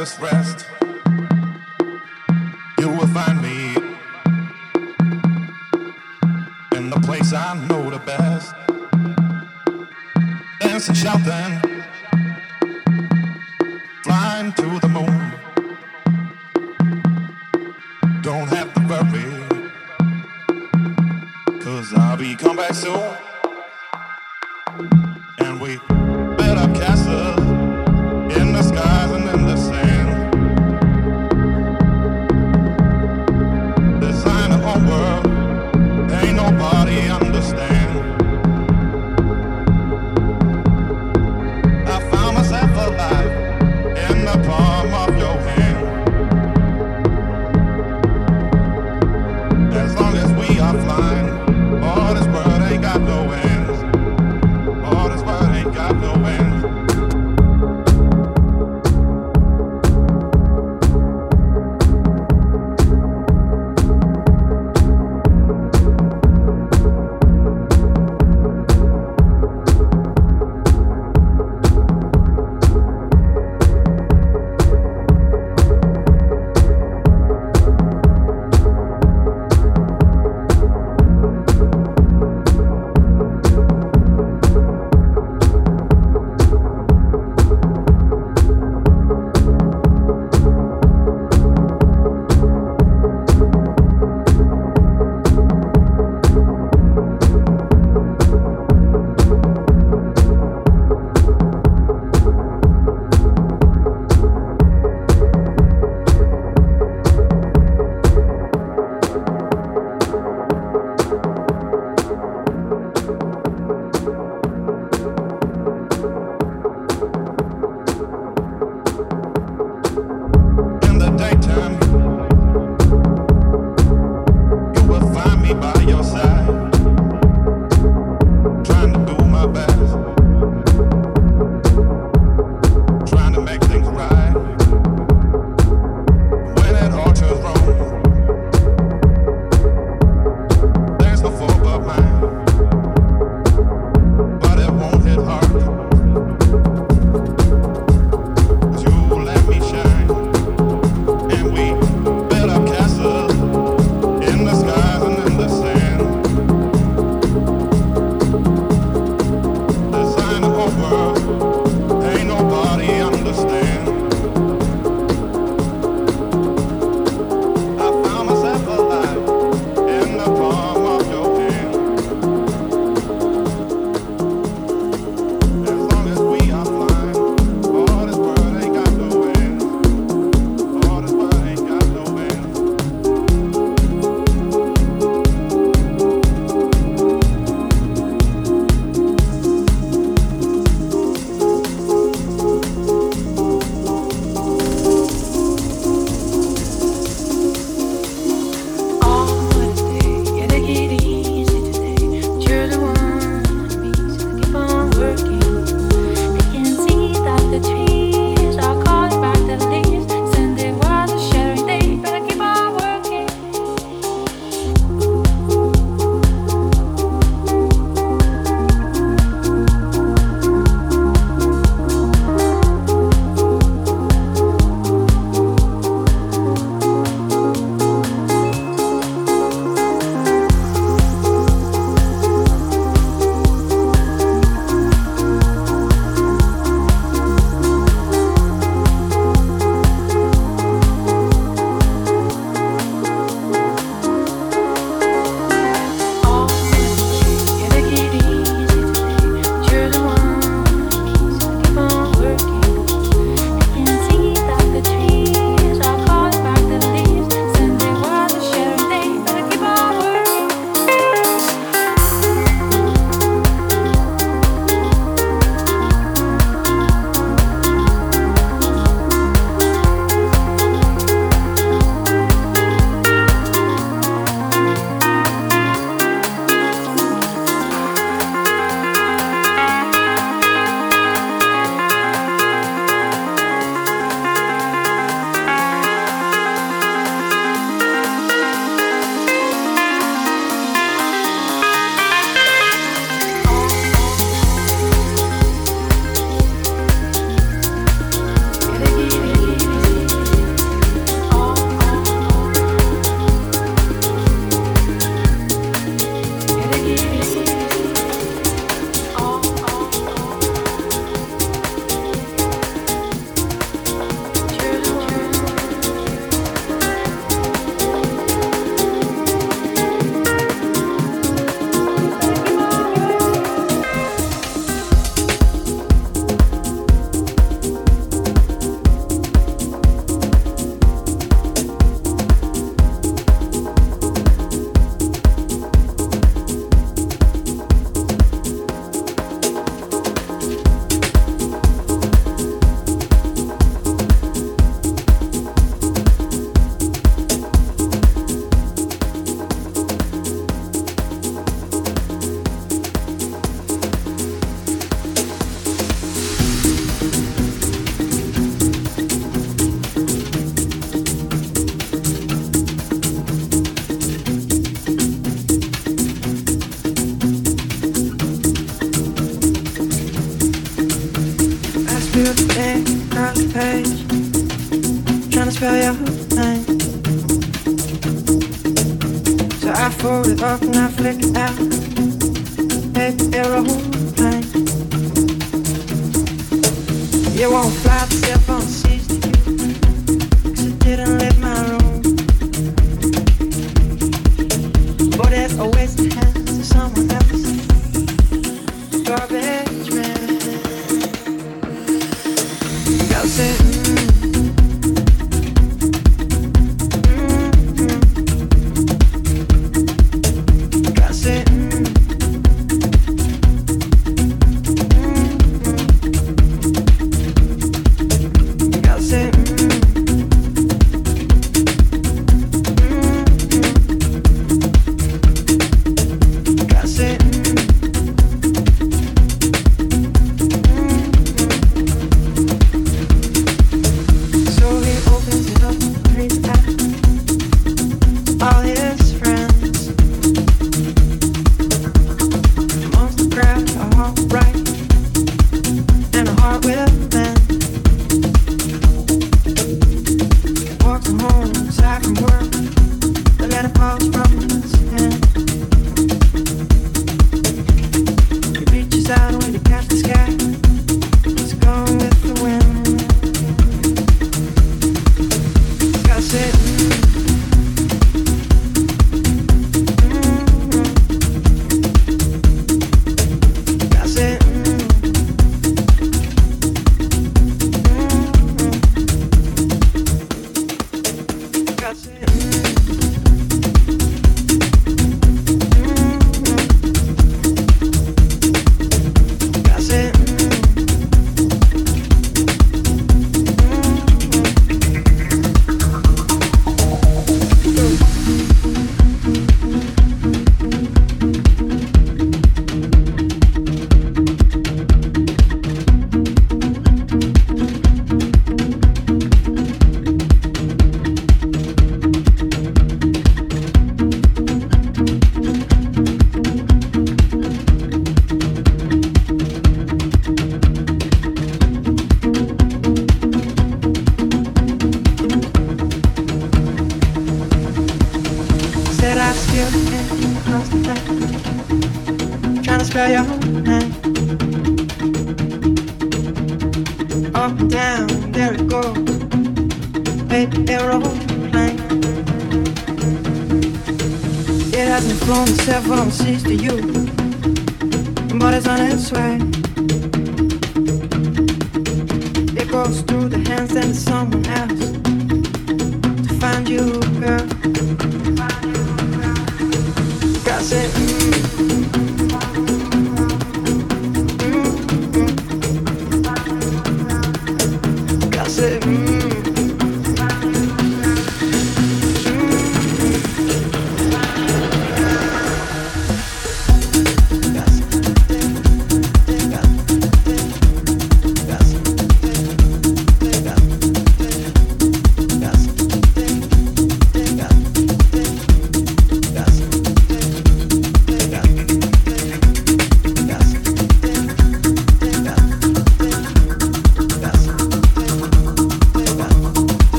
at its rest,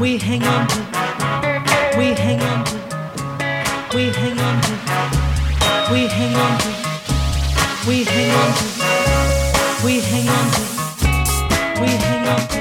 We hang on to. We hang on to. We hang on to. We hang on to. We hang on to. We hang on to. We hang on to.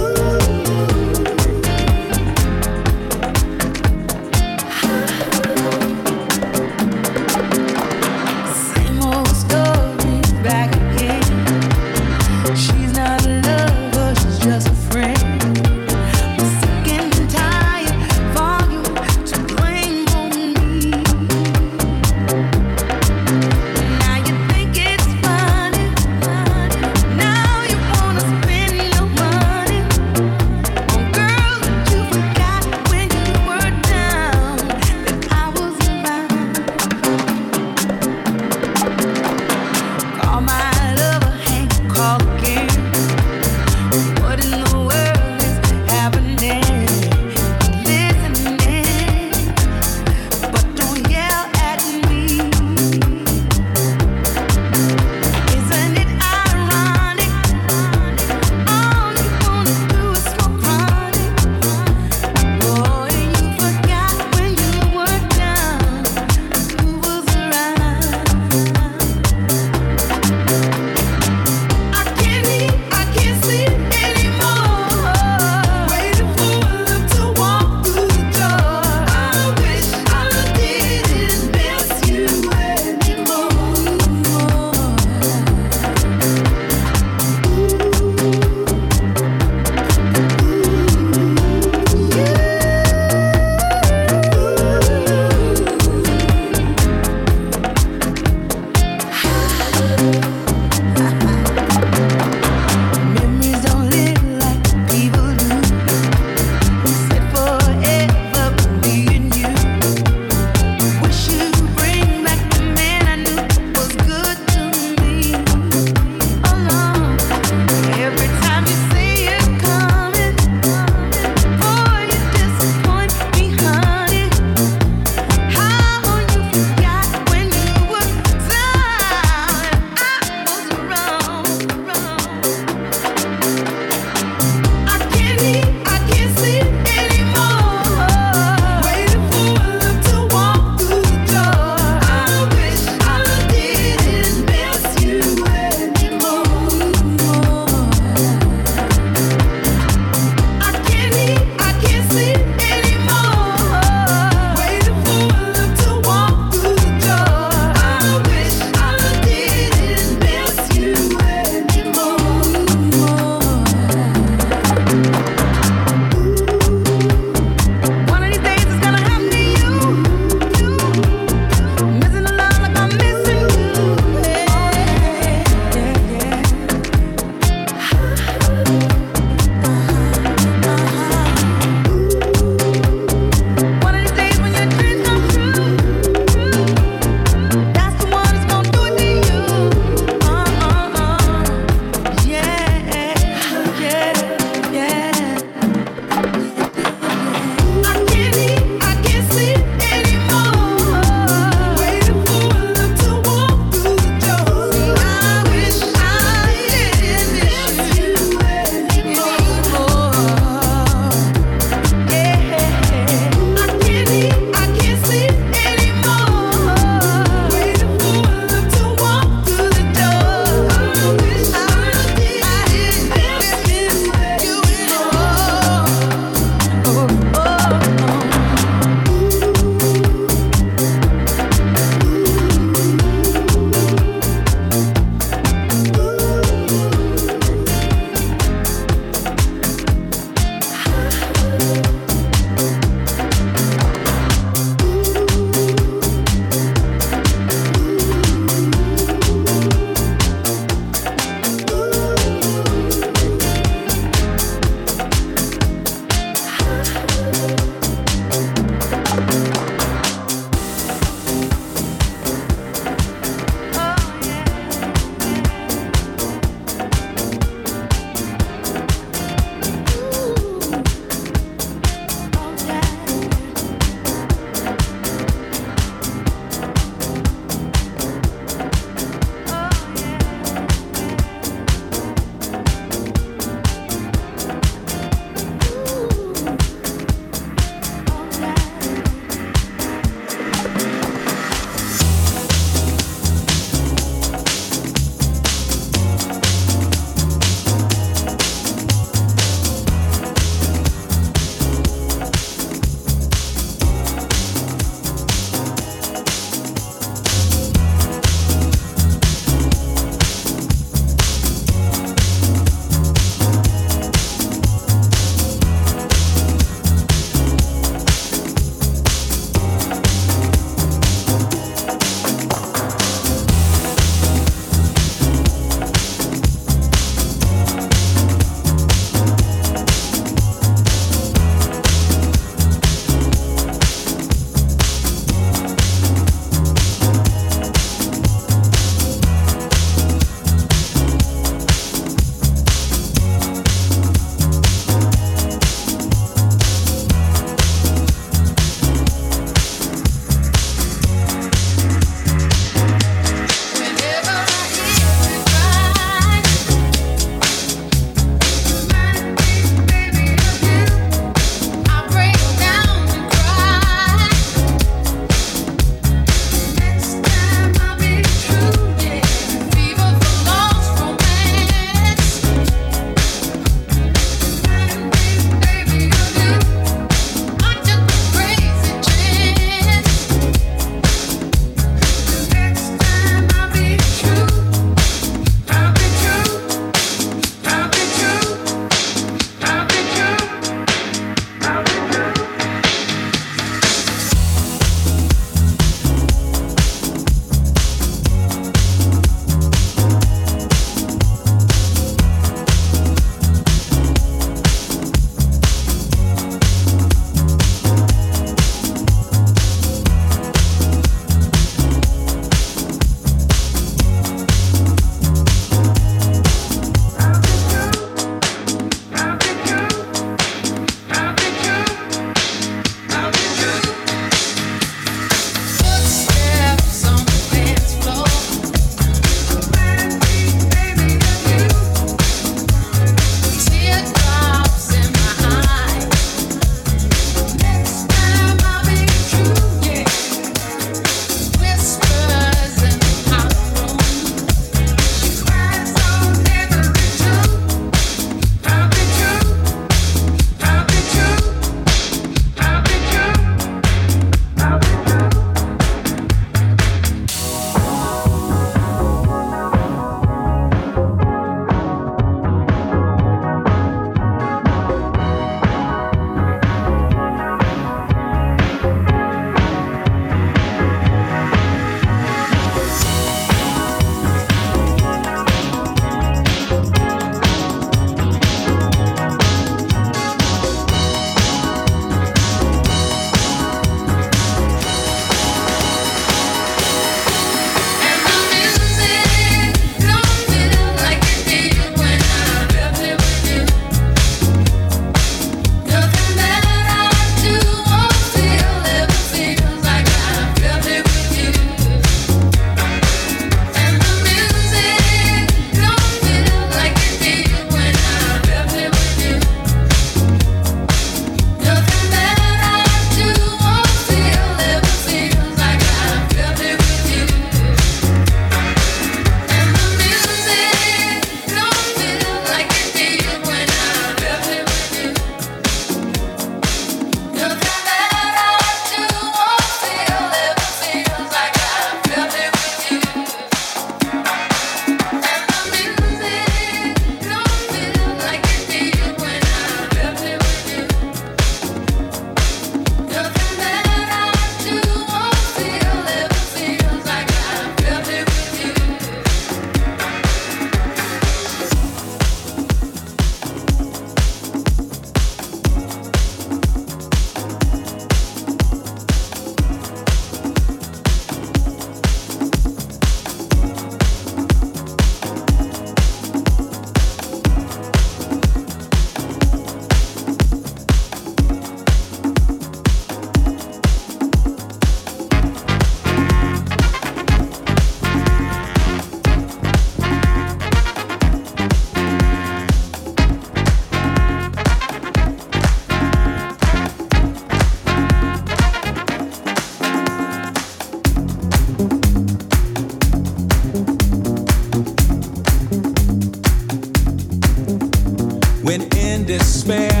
despair.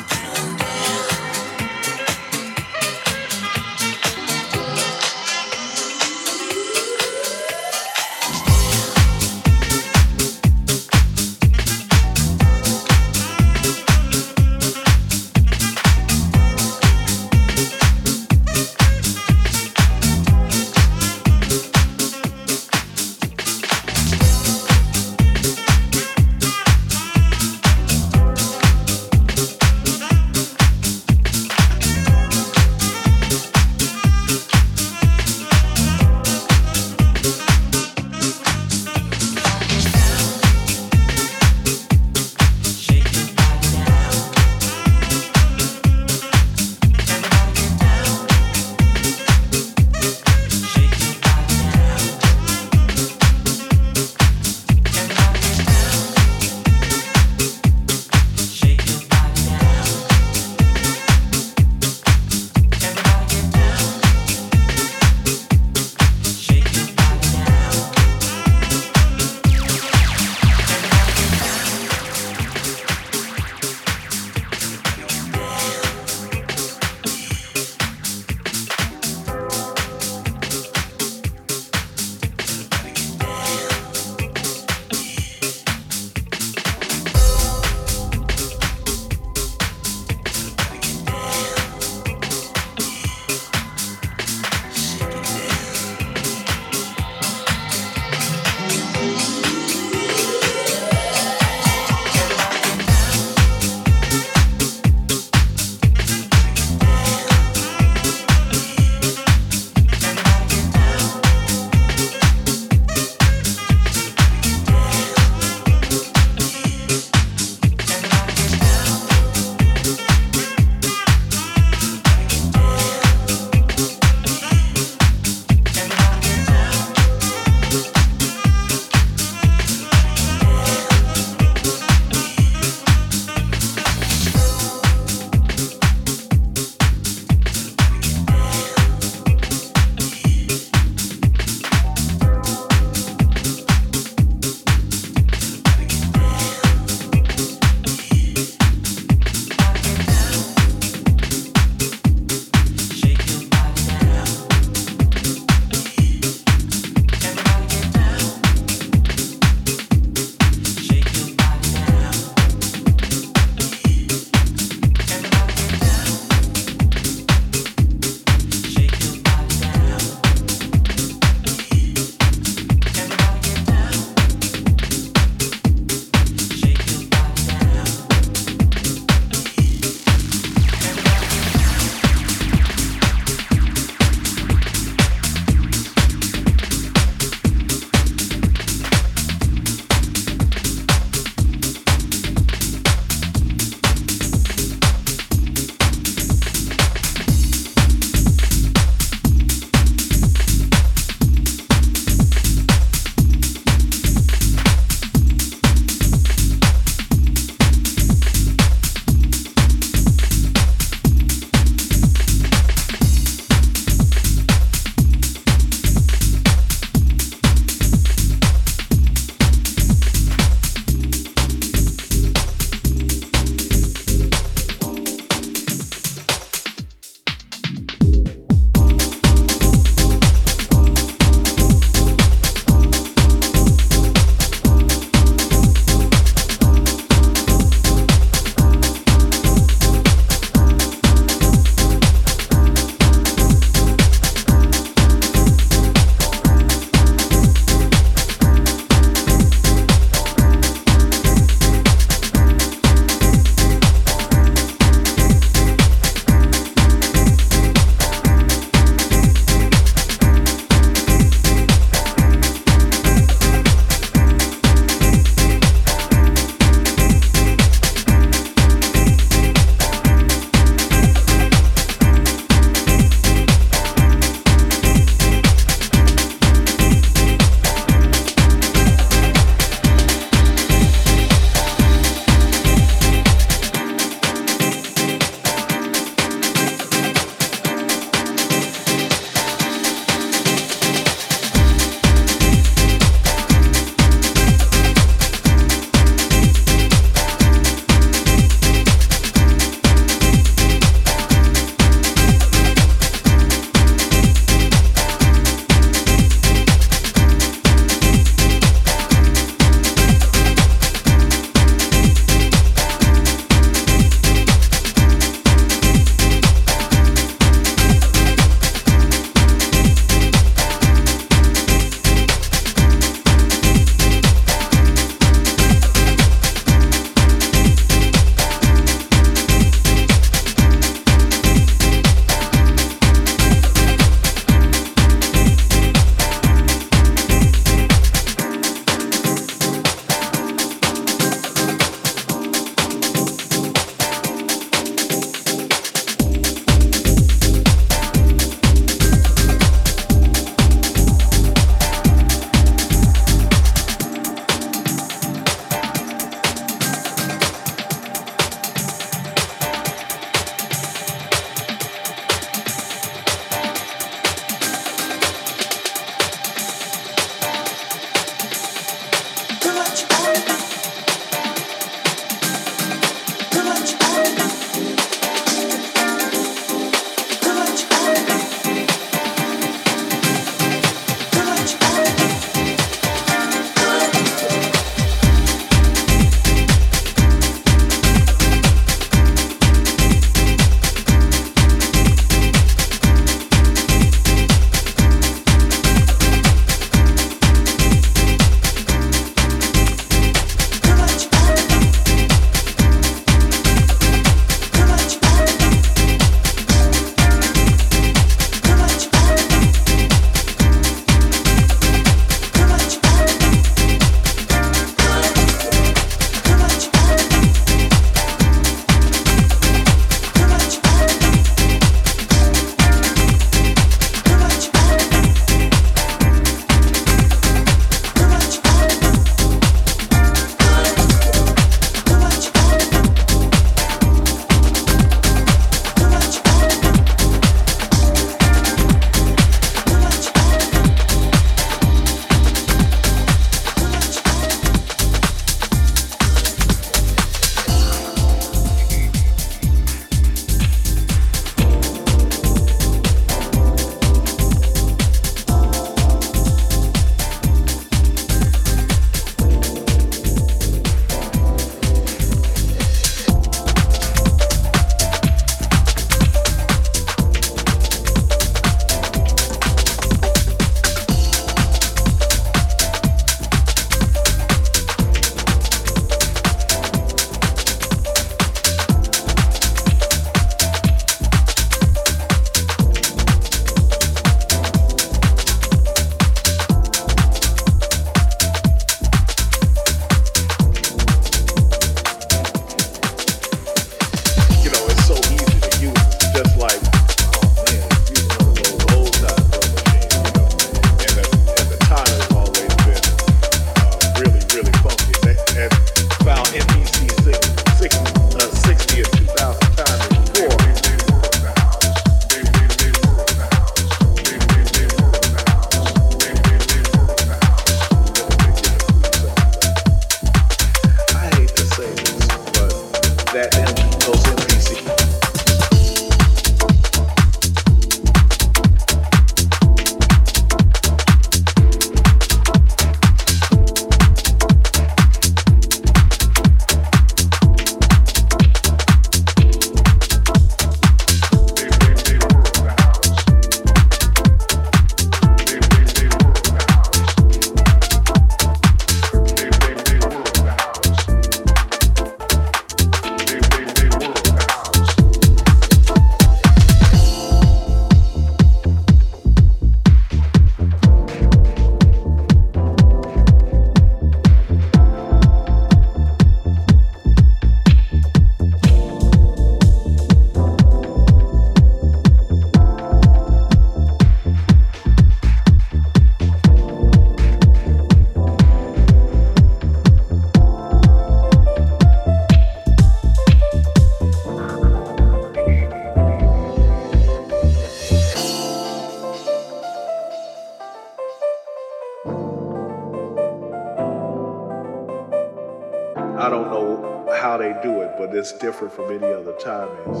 Different from any other timings.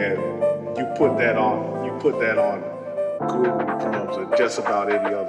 And you put that on, you put that on Guru drums or just about any other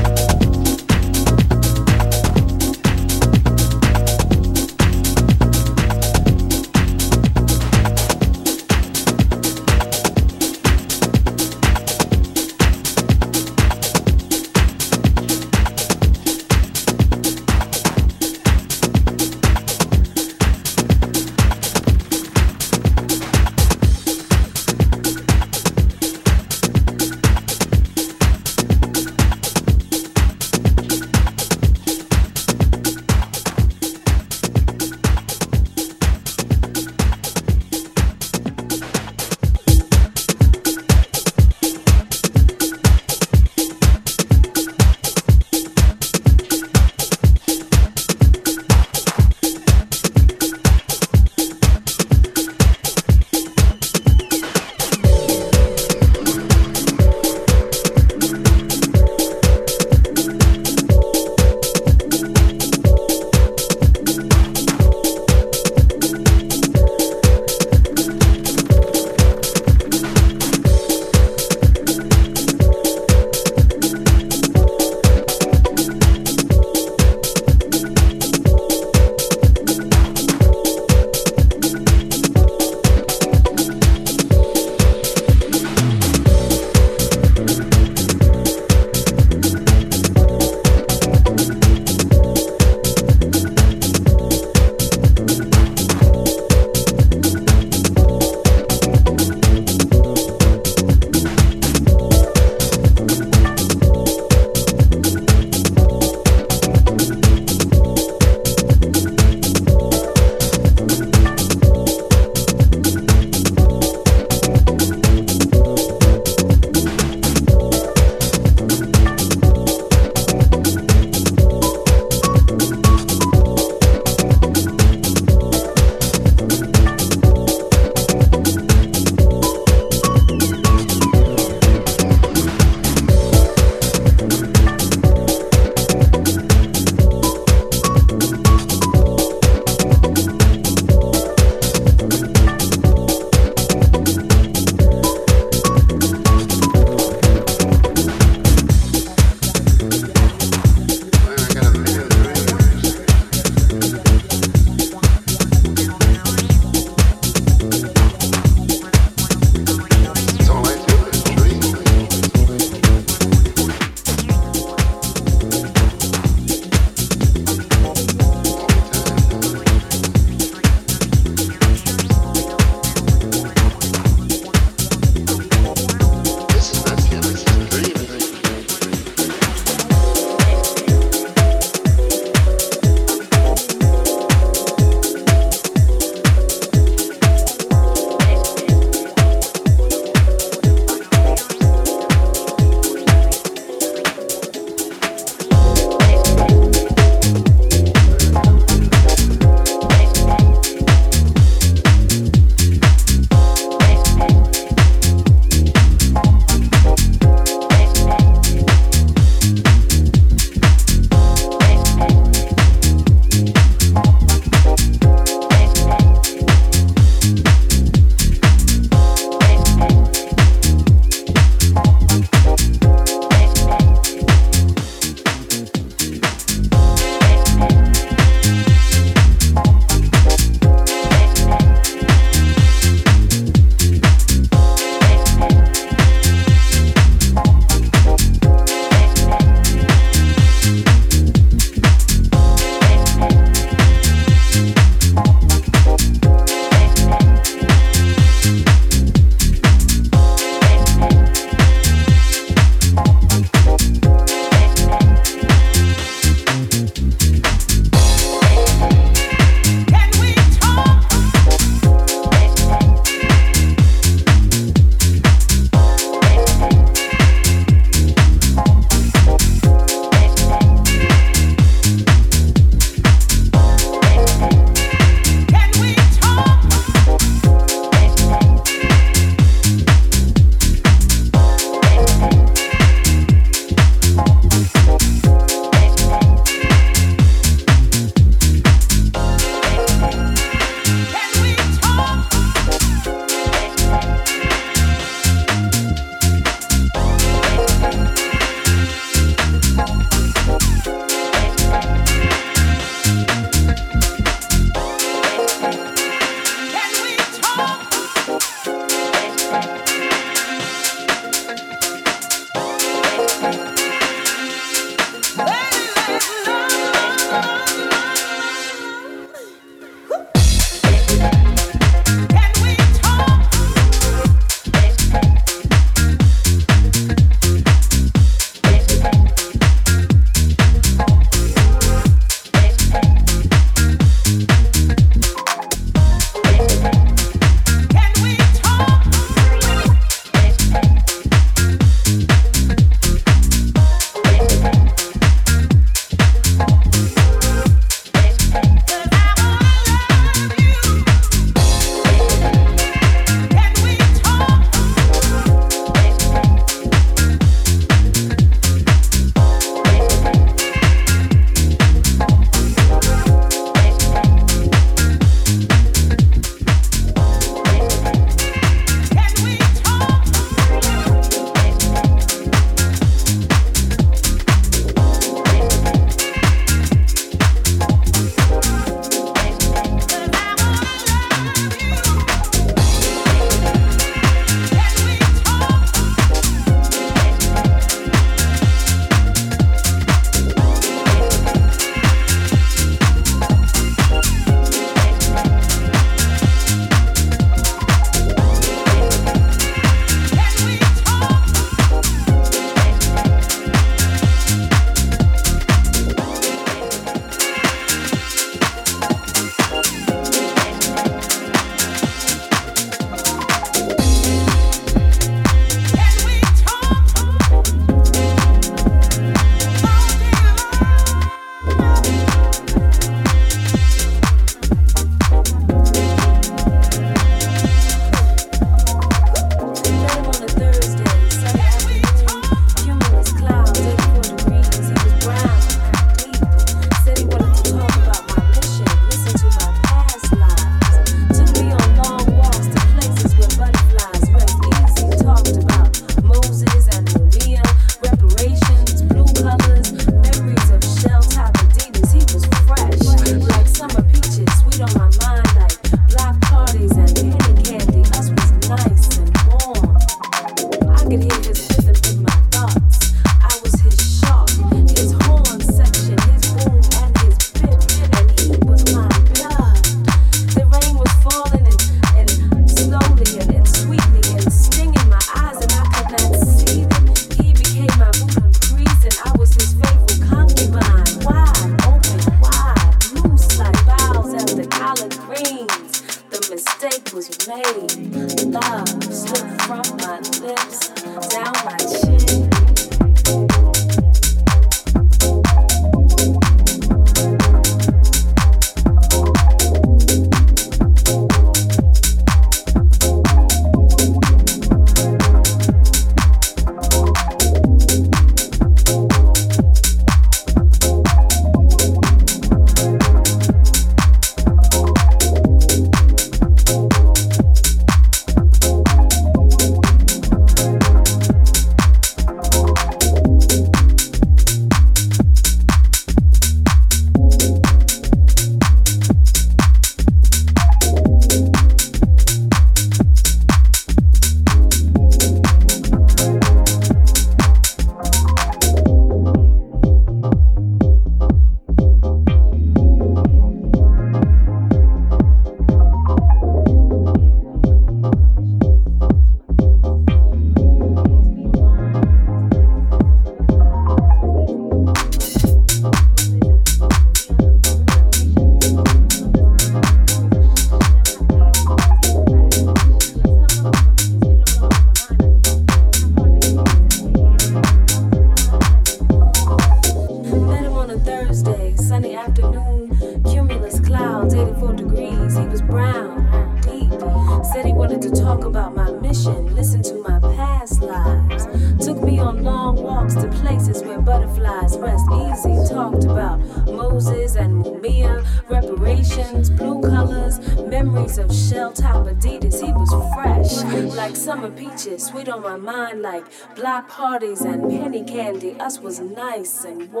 parties and penny candy. Us was nice and warm.